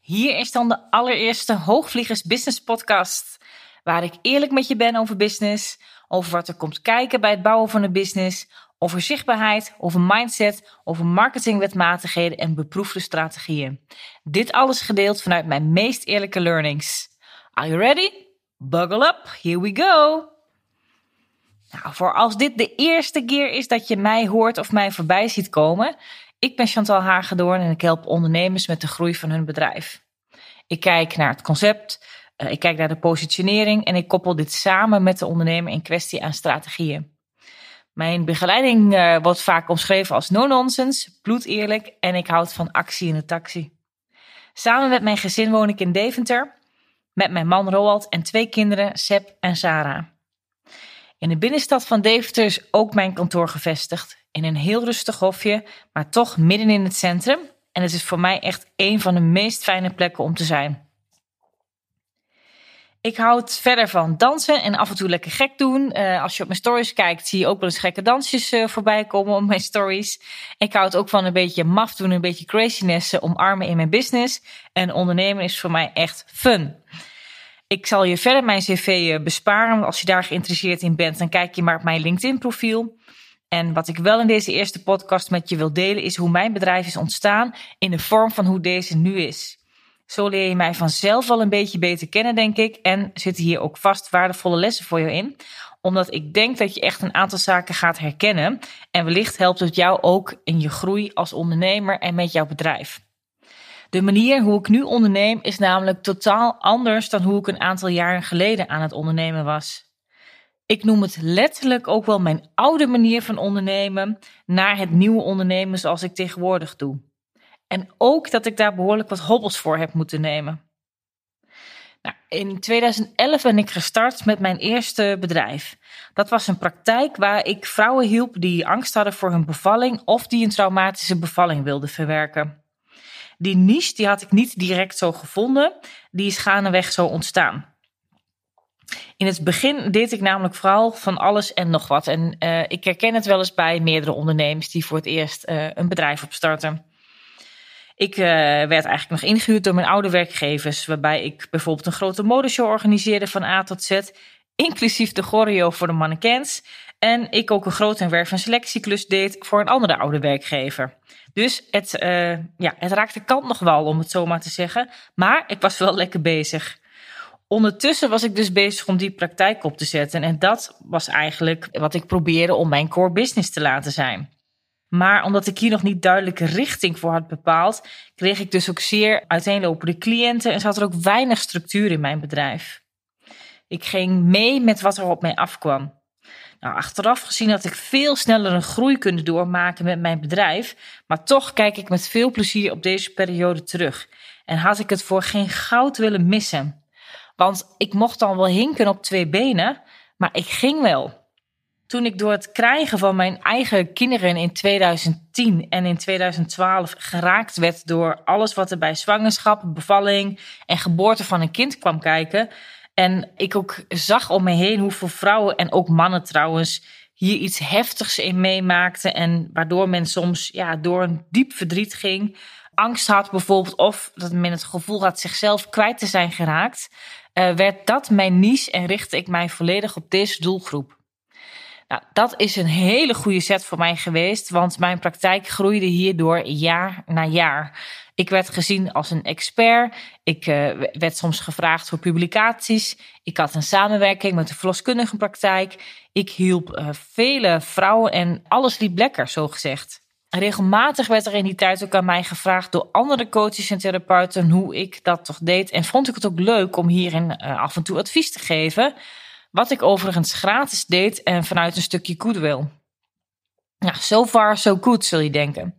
Hier is dan de allereerste Hoogvliegers Business Podcast, waar ik eerlijk met je ben over business, over wat er komt kijken bij het bouwen van een business, over zichtbaarheid, over mindset, over marketingwetmatigheden en beproefde strategieën. Dit alles gedeeld vanuit mijn meest eerlijke learnings. Are you ready? Buckle up, here we go! Nou, voor als dit de eerste keer is dat je mij hoort of mij voorbij ziet komen, ik ben Chantal Hagedoorn en ik help ondernemers met de groei van hun bedrijf. Ik kijk naar het concept, eh, ik kijk naar de positionering en ik koppel dit samen met de ondernemer in kwestie aan strategieën. Mijn begeleiding uh, wordt vaak omschreven als no-nonsense, bloedeerlijk en ik houd van actie in de taxi. Samen met mijn gezin woon ik in Deventer, met mijn man Roald en twee kinderen, Seb en Sarah. In de binnenstad van Deventer is ook mijn kantoor gevestigd. In een heel rustig hofje, maar toch midden in het centrum. En het is voor mij echt een van de meest fijne plekken om te zijn. Ik houd verder van dansen en af en toe lekker gek doen. Uh, als je op mijn stories kijkt, zie je ook wel eens gekke dansjes uh, voorbij komen op mijn stories. Ik houd ook van een beetje maf doen, een beetje craziness uh, omarmen in mijn business. En ondernemen is voor mij echt fun. Ik zal je verder mijn cv besparen, want als je daar geïnteresseerd in bent, dan kijk je maar op mijn LinkedIn profiel. En wat ik wel in deze eerste podcast met je wil delen, is hoe mijn bedrijf is ontstaan in de vorm van hoe deze nu is. Zo leer je mij vanzelf wel een beetje beter kennen, denk ik. En zitten hier ook vast waardevolle lessen voor je in. Omdat ik denk dat je echt een aantal zaken gaat herkennen. En wellicht helpt het jou ook in je groei als ondernemer en met jouw bedrijf. De manier hoe ik nu onderneem is namelijk totaal anders dan hoe ik een aantal jaren geleden aan het ondernemen was. Ik noem het letterlijk ook wel mijn oude manier van ondernemen naar het nieuwe ondernemen zoals ik tegenwoordig doe. En ook dat ik daar behoorlijk wat hobbels voor heb moeten nemen. Nou, in 2011 ben ik gestart met mijn eerste bedrijf. Dat was een praktijk waar ik vrouwen hielp die angst hadden voor hun bevalling of die een traumatische bevalling wilden verwerken. Die niche die had ik niet direct zo gevonden, die is gaandeweg zo ontstaan. In het begin deed ik namelijk vooral van alles en nog wat. En uh, ik herken het wel eens bij meerdere ondernemers die voor het eerst uh, een bedrijf opstarten. Ik uh, werd eigenlijk nog ingehuurd door mijn oude werkgevers, waarbij ik bijvoorbeeld een grote modeshow organiseerde van A tot Z, inclusief de choreo voor de mannequins. En ik ook een grote werf- en selectieklus deed voor een andere oude werkgever. Dus het, uh, ja, het raakte kant nog wel, om het zo maar te zeggen. Maar ik was wel lekker bezig. Ondertussen was ik dus bezig om die praktijk op te zetten. En dat was eigenlijk wat ik probeerde om mijn core business te laten zijn. Maar omdat ik hier nog niet duidelijke richting voor had bepaald, kreeg ik dus ook zeer uiteenlopende cliënten en zat er ook weinig structuur in mijn bedrijf. Ik ging mee met wat er op mij afkwam. Nou, achteraf gezien had ik veel sneller een groei kunnen doormaken met mijn bedrijf, maar toch kijk ik met veel plezier op deze periode terug. En had ik het voor geen goud willen missen. Want ik mocht dan wel hinken op twee benen, maar ik ging wel. Toen ik door het krijgen van mijn eigen kinderen in 2010 en in 2012 geraakt werd door alles wat er bij zwangerschap, bevalling en geboorte van een kind kwam kijken. En ik ook zag om me heen hoeveel vrouwen en ook mannen trouwens hier iets heftigs in meemaakten. En waardoor men soms ja, door een diep verdriet ging. Angst had bijvoorbeeld, of dat men het gevoel had zichzelf kwijt te zijn geraakt. Uh, werd dat mijn niche en richtte ik mij volledig op deze doelgroep. Nou, dat is een hele goede set voor mij geweest, want mijn praktijk groeide hierdoor jaar na jaar. Ik werd gezien als een expert. Ik uh, werd soms gevraagd voor publicaties. Ik had een samenwerking met de verloskundige praktijk. Ik hielp uh, vele vrouwen en alles liep lekker, zo gezegd. Regelmatig werd er in die tijd ook aan mij gevraagd door andere coaches en therapeuten hoe ik dat toch deed. En vond ik het ook leuk om hierin uh, af en toe advies te geven. Wat ik overigens gratis deed en vanuit een stukje goodwill. Nou, so far so good, zul je denken.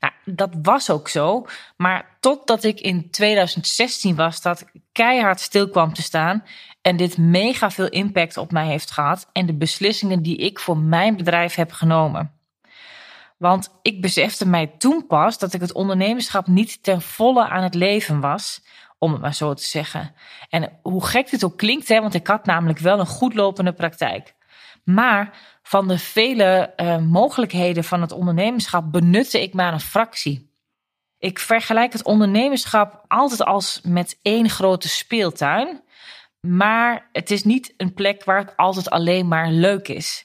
Nou, dat was ook zo, maar totdat ik in 2016 was dat keihard stil kwam te staan en dit mega veel impact op mij heeft gehad en de beslissingen die ik voor mijn bedrijf heb genomen. Want ik besefte mij toen pas dat ik het ondernemerschap niet ten volle aan het leven was, om het maar zo te zeggen. En hoe gek dit ook klinkt, hè, want ik had namelijk wel een goed lopende praktijk. Maar van de vele uh, mogelijkheden van het ondernemerschap benutte ik maar een fractie. Ik vergelijk het ondernemerschap altijd als met één grote speeltuin. Maar het is niet een plek waar het altijd alleen maar leuk is.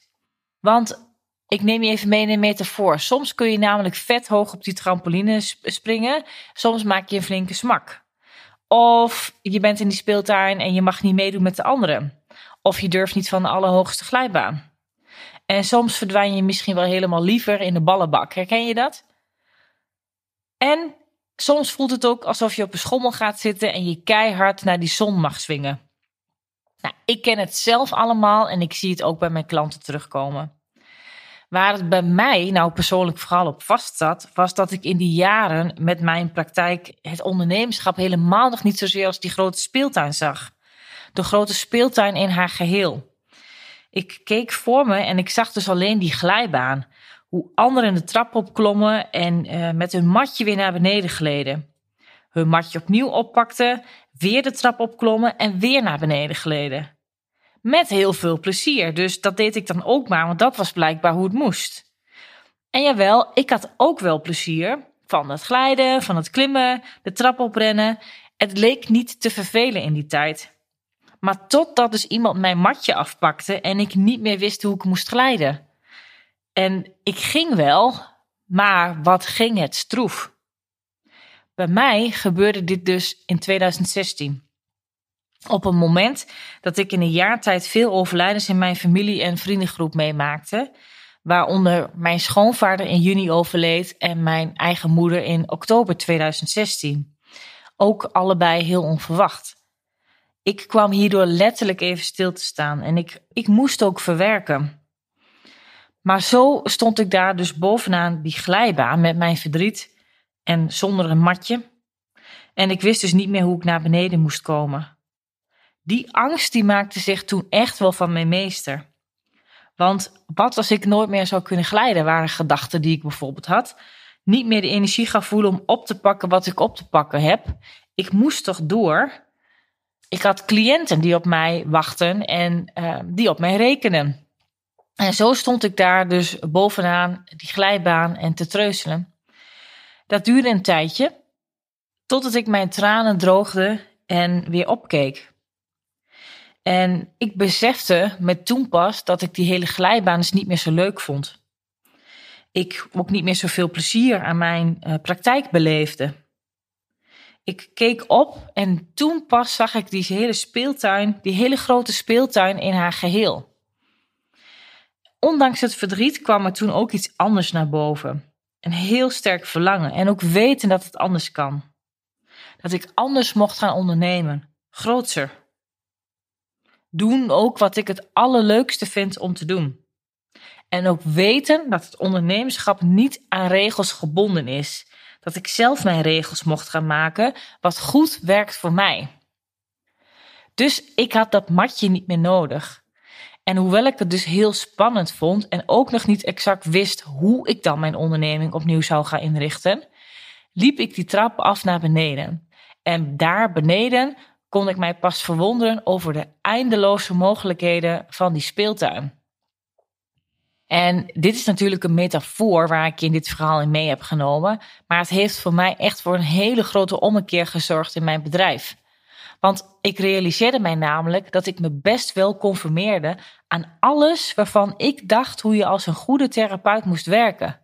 Want ik neem je even mee in een metafoor. Soms kun je namelijk vet hoog op die trampoline springen. Soms maak je een flinke smak. Of je bent in die speeltuin en je mag niet meedoen met de anderen. Of je durft niet van de allerhoogste glijbaan. En soms verdwijn je misschien wel helemaal liever in de ballenbak. Herken je dat? En soms voelt het ook alsof je op een schommel gaat zitten en je keihard naar die zon mag swingen. Nou, ik ken het zelf allemaal en ik zie het ook bij mijn klanten terugkomen. Waar het bij mij nou persoonlijk vooral op vast zat, was dat ik in die jaren met mijn praktijk het ondernemerschap helemaal nog niet zozeer als die grote speeltuin zag. De grote speeltuin in haar geheel. Ik keek voor me en ik zag dus alleen die glijbaan. Hoe anderen de trap opklommen en uh, met hun matje weer naar beneden gleden. Hun matje opnieuw oppakten, weer de trap opklommen en weer naar beneden gleden. Met heel veel plezier. Dus dat deed ik dan ook maar, want dat was blijkbaar hoe het moest. En jawel, ik had ook wel plezier van het glijden, van het klimmen, de trap oprennen. Het leek niet te vervelen in die tijd. Maar totdat dus iemand mijn matje afpakte en ik niet meer wist hoe ik moest glijden. En ik ging wel, maar wat ging het stroef. Bij mij gebeurde dit dus in 2016. Op een moment dat ik in een jaar tijd veel overlijdens in mijn familie- en vriendengroep meemaakte, waaronder mijn schoonvader in juni overleed en mijn eigen moeder in oktober 2016. Ook allebei heel onverwacht. Ik kwam hierdoor letterlijk even stil te staan en ik, ik moest ook verwerken. Maar zo stond ik daar dus bovenaan die glijbaan met mijn verdriet en zonder een matje. En ik wist dus niet meer hoe ik naar beneden moest komen. Die angst die maakte zich toen echt wel van mijn meester. Want wat als ik nooit meer zou kunnen glijden, waren gedachten die ik bijvoorbeeld had. Niet meer de energie ga voelen om op te pakken wat ik op te pakken heb. Ik moest toch door. Ik had cliënten die op mij wachten en uh, die op mij rekenen. En zo stond ik daar dus bovenaan die glijbaan en te treuzelen. Dat duurde een tijdje, totdat ik mijn tranen droogde en weer opkeek. En ik besefte met toen pas dat ik die hele glijbaan dus niet meer zo leuk vond. Ik ook niet meer zoveel plezier aan mijn uh, praktijk beleefde. Ik keek op en toen pas zag ik die hele speeltuin, die hele grote speeltuin in haar geheel. Ondanks het verdriet kwam er toen ook iets anders naar boven. Een heel sterk verlangen en ook weten dat het anders kan. Dat ik anders mocht gaan ondernemen, grootser, doen ook wat ik het allerleukste vind om te doen. En ook weten dat het ondernemerschap niet aan regels gebonden is. Dat ik zelf mijn regels mocht gaan maken, wat goed werkt voor mij. Dus ik had dat matje niet meer nodig. En hoewel ik het dus heel spannend vond en ook nog niet exact wist hoe ik dan mijn onderneming opnieuw zou gaan inrichten, liep ik die trap af naar beneden. En daar beneden kon ik mij pas verwonderen over de eindeloze mogelijkheden van die speeltuin. En dit is natuurlijk een metafoor waar ik in dit verhaal in mee heb genomen, maar het heeft voor mij echt voor een hele grote ommekeer gezorgd in mijn bedrijf. Want ik realiseerde mij namelijk dat ik me best wel conformeerde aan alles waarvan ik dacht hoe je als een goede therapeut moest werken.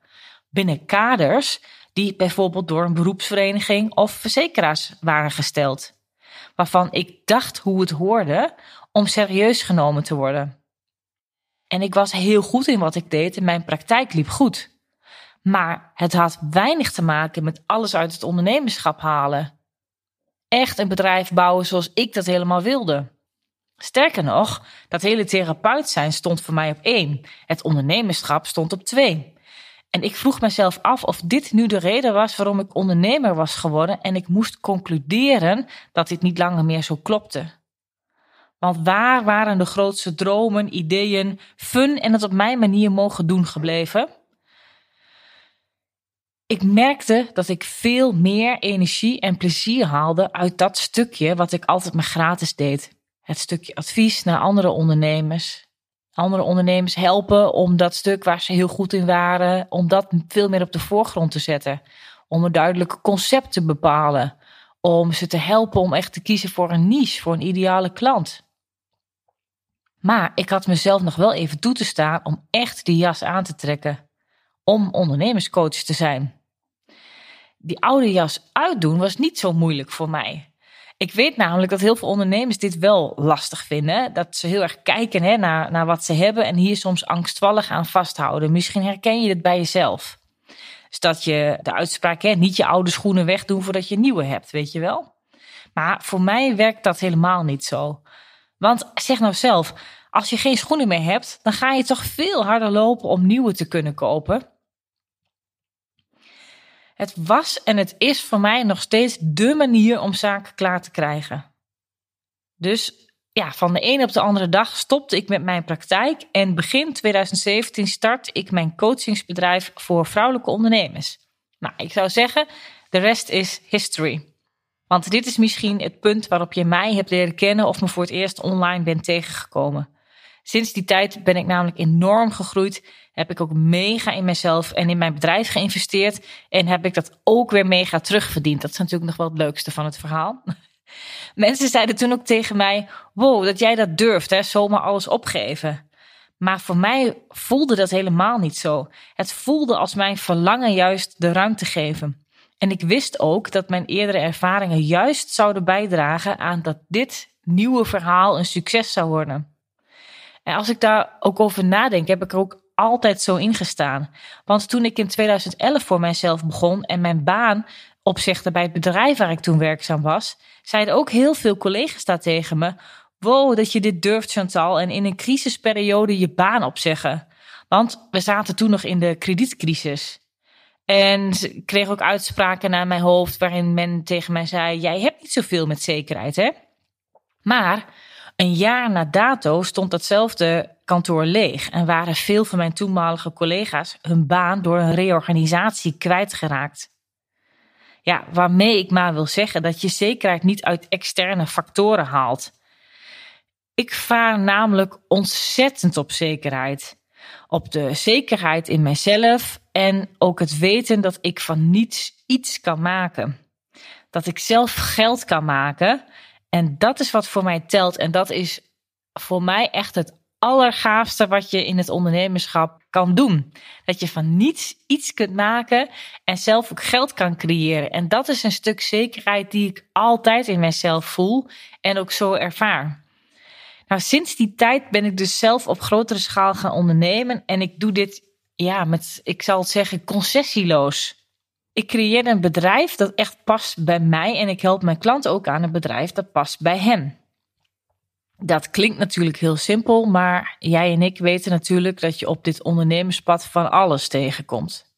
Binnen kaders die bijvoorbeeld door een beroepsvereniging of verzekeraars waren gesteld waarvan ik dacht hoe het hoorde om serieus genomen te worden. En ik was heel goed in wat ik deed en mijn praktijk liep goed. Maar het had weinig te maken met alles uit het ondernemerschap halen. Echt een bedrijf bouwen zoals ik dat helemaal wilde. Sterker nog, dat hele therapeut zijn stond voor mij op één. Het ondernemerschap stond op twee. En ik vroeg mezelf af of dit nu de reden was waarom ik ondernemer was geworden en ik moest concluderen dat dit niet langer meer zo klopte. Want waar waren de grootste dromen, ideeën, fun en het op mijn manier mogen doen gebleven? Ik merkte dat ik veel meer energie en plezier haalde uit dat stukje wat ik altijd maar gratis deed. Het stukje advies naar andere ondernemers. Andere ondernemers helpen om dat stuk waar ze heel goed in waren, om dat veel meer op de voorgrond te zetten. Om een duidelijke concept te bepalen. Om ze te helpen om echt te kiezen voor een niche, voor een ideale klant. Maar ik had mezelf nog wel even toe te staan om echt die jas aan te trekken. Om ondernemerscoach te zijn. Die oude jas uitdoen was niet zo moeilijk voor mij. Ik weet namelijk dat heel veel ondernemers dit wel lastig vinden. Dat ze heel erg kijken hè, naar, naar wat ze hebben en hier soms angstvallig aan vasthouden. Misschien herken je het bij jezelf. Dus dat je de uitspraak, hè, niet je oude schoenen wegdoen voordat je nieuwe hebt, weet je wel. Maar voor mij werkt dat helemaal niet zo. Want zeg nou zelf, als je geen schoenen meer hebt, dan ga je toch veel harder lopen om nieuwe te kunnen kopen. Het was en het is voor mij nog steeds de manier om zaken klaar te krijgen. Dus ja, van de ene op de andere dag stopte ik met mijn praktijk en begin 2017 start ik mijn coachingsbedrijf voor vrouwelijke ondernemers. Nou, ik zou zeggen, de rest is history. Want dit is misschien het punt waarop je mij hebt leren kennen of me voor het eerst online bent tegengekomen. Sinds die tijd ben ik namelijk enorm gegroeid. Heb ik ook mega in mezelf en in mijn bedrijf geïnvesteerd. En heb ik dat ook weer mega terugverdiend. Dat is natuurlijk nog wel het leukste van het verhaal. Mensen zeiden toen ook tegen mij: Wow, dat jij dat durft, hè, zomaar alles opgeven. Maar voor mij voelde dat helemaal niet zo. Het voelde als mijn verlangen juist de ruimte geven. En ik wist ook dat mijn eerdere ervaringen juist zouden bijdragen aan dat dit nieuwe verhaal een succes zou worden. En als ik daar ook over nadenk, heb ik er ook altijd zo ingestaan. Want toen ik in 2011 voor mijzelf begon en mijn baan opzegde bij het bedrijf waar ik toen werkzaam was, zeiden ook heel veel collega's daar tegen me: Wow, dat je dit durft, Chantal, en in een crisisperiode je baan opzeggen. Want we zaten toen nog in de kredietcrisis. En ze kreeg ook uitspraken naar mijn hoofd waarin men tegen mij zei: Jij hebt niet zoveel met zekerheid, hè? Maar een jaar na dato stond datzelfde kantoor leeg en waren veel van mijn toenmalige collega's hun baan door een reorganisatie kwijtgeraakt. Ja, waarmee ik maar wil zeggen dat je zekerheid niet uit externe factoren haalt. Ik vaar namelijk ontzettend op zekerheid. Op de zekerheid in mijzelf en ook het weten dat ik van niets iets kan maken. Dat ik zelf geld kan maken en dat is wat voor mij telt. En dat is voor mij echt het allergaafste wat je in het ondernemerschap kan doen. Dat je van niets iets kunt maken en zelf ook geld kan creëren. En dat is een stuk zekerheid die ik altijd in mezelf voel en ook zo ervaar. Nou, sinds die tijd ben ik dus zelf op grotere schaal gaan ondernemen en ik doe dit, ja, met, ik zal het zeggen, concessieloos. Ik creëer een bedrijf dat echt past bij mij en ik help mijn klant ook aan een bedrijf dat past bij hem. Dat klinkt natuurlijk heel simpel, maar jij en ik weten natuurlijk dat je op dit ondernemerspad van alles tegenkomt.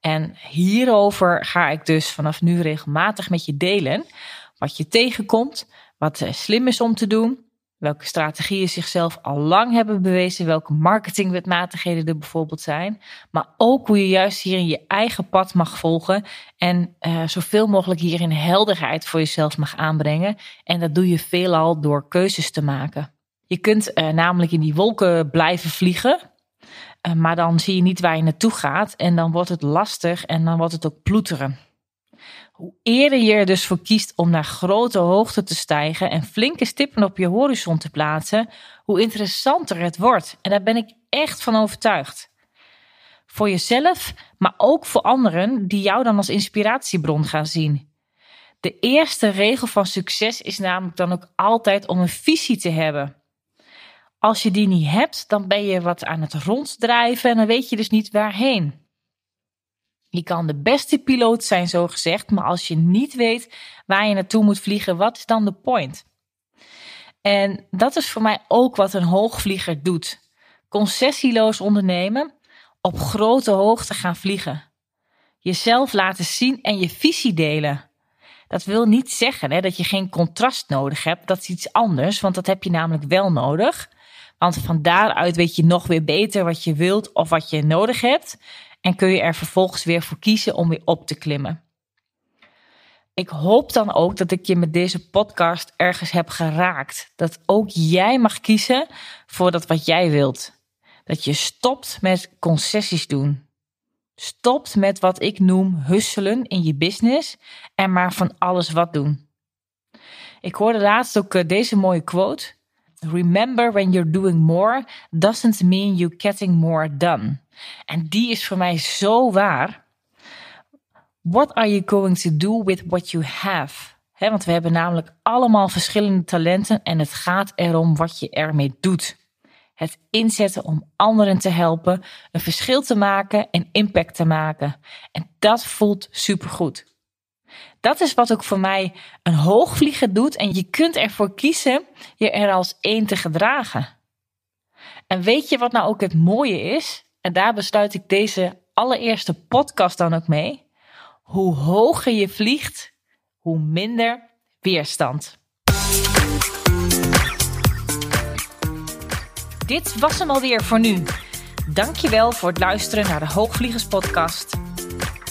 En hierover ga ik dus vanaf nu regelmatig met je delen wat je tegenkomt, wat slim is om te doen welke strategieën zichzelf al lang hebben bewezen, welke marketingwetmatigheden er bijvoorbeeld zijn, maar ook hoe je juist hierin je eigen pad mag volgen en uh, zoveel mogelijk hierin helderheid voor jezelf mag aanbrengen. En dat doe je veelal door keuzes te maken. Je kunt uh, namelijk in die wolken blijven vliegen, uh, maar dan zie je niet waar je naartoe gaat en dan wordt het lastig en dan wordt het ook ploeteren. Hoe eerder je er dus voor kiest om naar grote hoogte te stijgen en flinke stippen op je horizon te plaatsen, hoe interessanter het wordt. En daar ben ik echt van overtuigd. Voor jezelf, maar ook voor anderen die jou dan als inspiratiebron gaan zien. De eerste regel van succes is namelijk dan ook altijd om een visie te hebben. Als je die niet hebt, dan ben je wat aan het ronddrijven en dan weet je dus niet waarheen. Je kan de beste piloot zijn, zo gezegd, maar als je niet weet waar je naartoe moet vliegen, wat is dan de point? En dat is voor mij ook wat een hoogvlieger doet. Concessieloos ondernemen, op grote hoogte gaan vliegen. Jezelf laten zien en je visie delen. Dat wil niet zeggen hè, dat je geen contrast nodig hebt. Dat is iets anders, want dat heb je namelijk wel nodig. Want van daaruit weet je nog weer beter wat je wilt of wat je nodig hebt. En kun je er vervolgens weer voor kiezen om weer op te klimmen. Ik hoop dan ook dat ik je met deze podcast ergens heb geraakt. Dat ook jij mag kiezen voor dat wat jij wilt. Dat je stopt met concessies doen. Stopt met wat ik noem husselen in je business en maar van alles wat doen. Ik hoorde laatst ook eh, deze mooie quote. Remember when you're doing more doesn't mean you're getting more done. En die is voor mij zo waar. What are you going to do with what you have? want we hebben namelijk allemaal verschillende talenten en het gaat erom wat je ermee doet. Het inzetten om anderen te helpen, een verschil te maken en impact te maken. En dat voelt supergoed. Dat is wat ook voor mij een hoogvlieger doet en je kunt ervoor kiezen je er als één te gedragen. En weet je wat nou ook het mooie is? En daar besluit ik deze allereerste podcast dan ook mee. Hoe hoger je vliegt, hoe minder weerstand. Dit was hem alweer voor nu. Dankjewel voor het luisteren naar de Hoogvliegers podcast.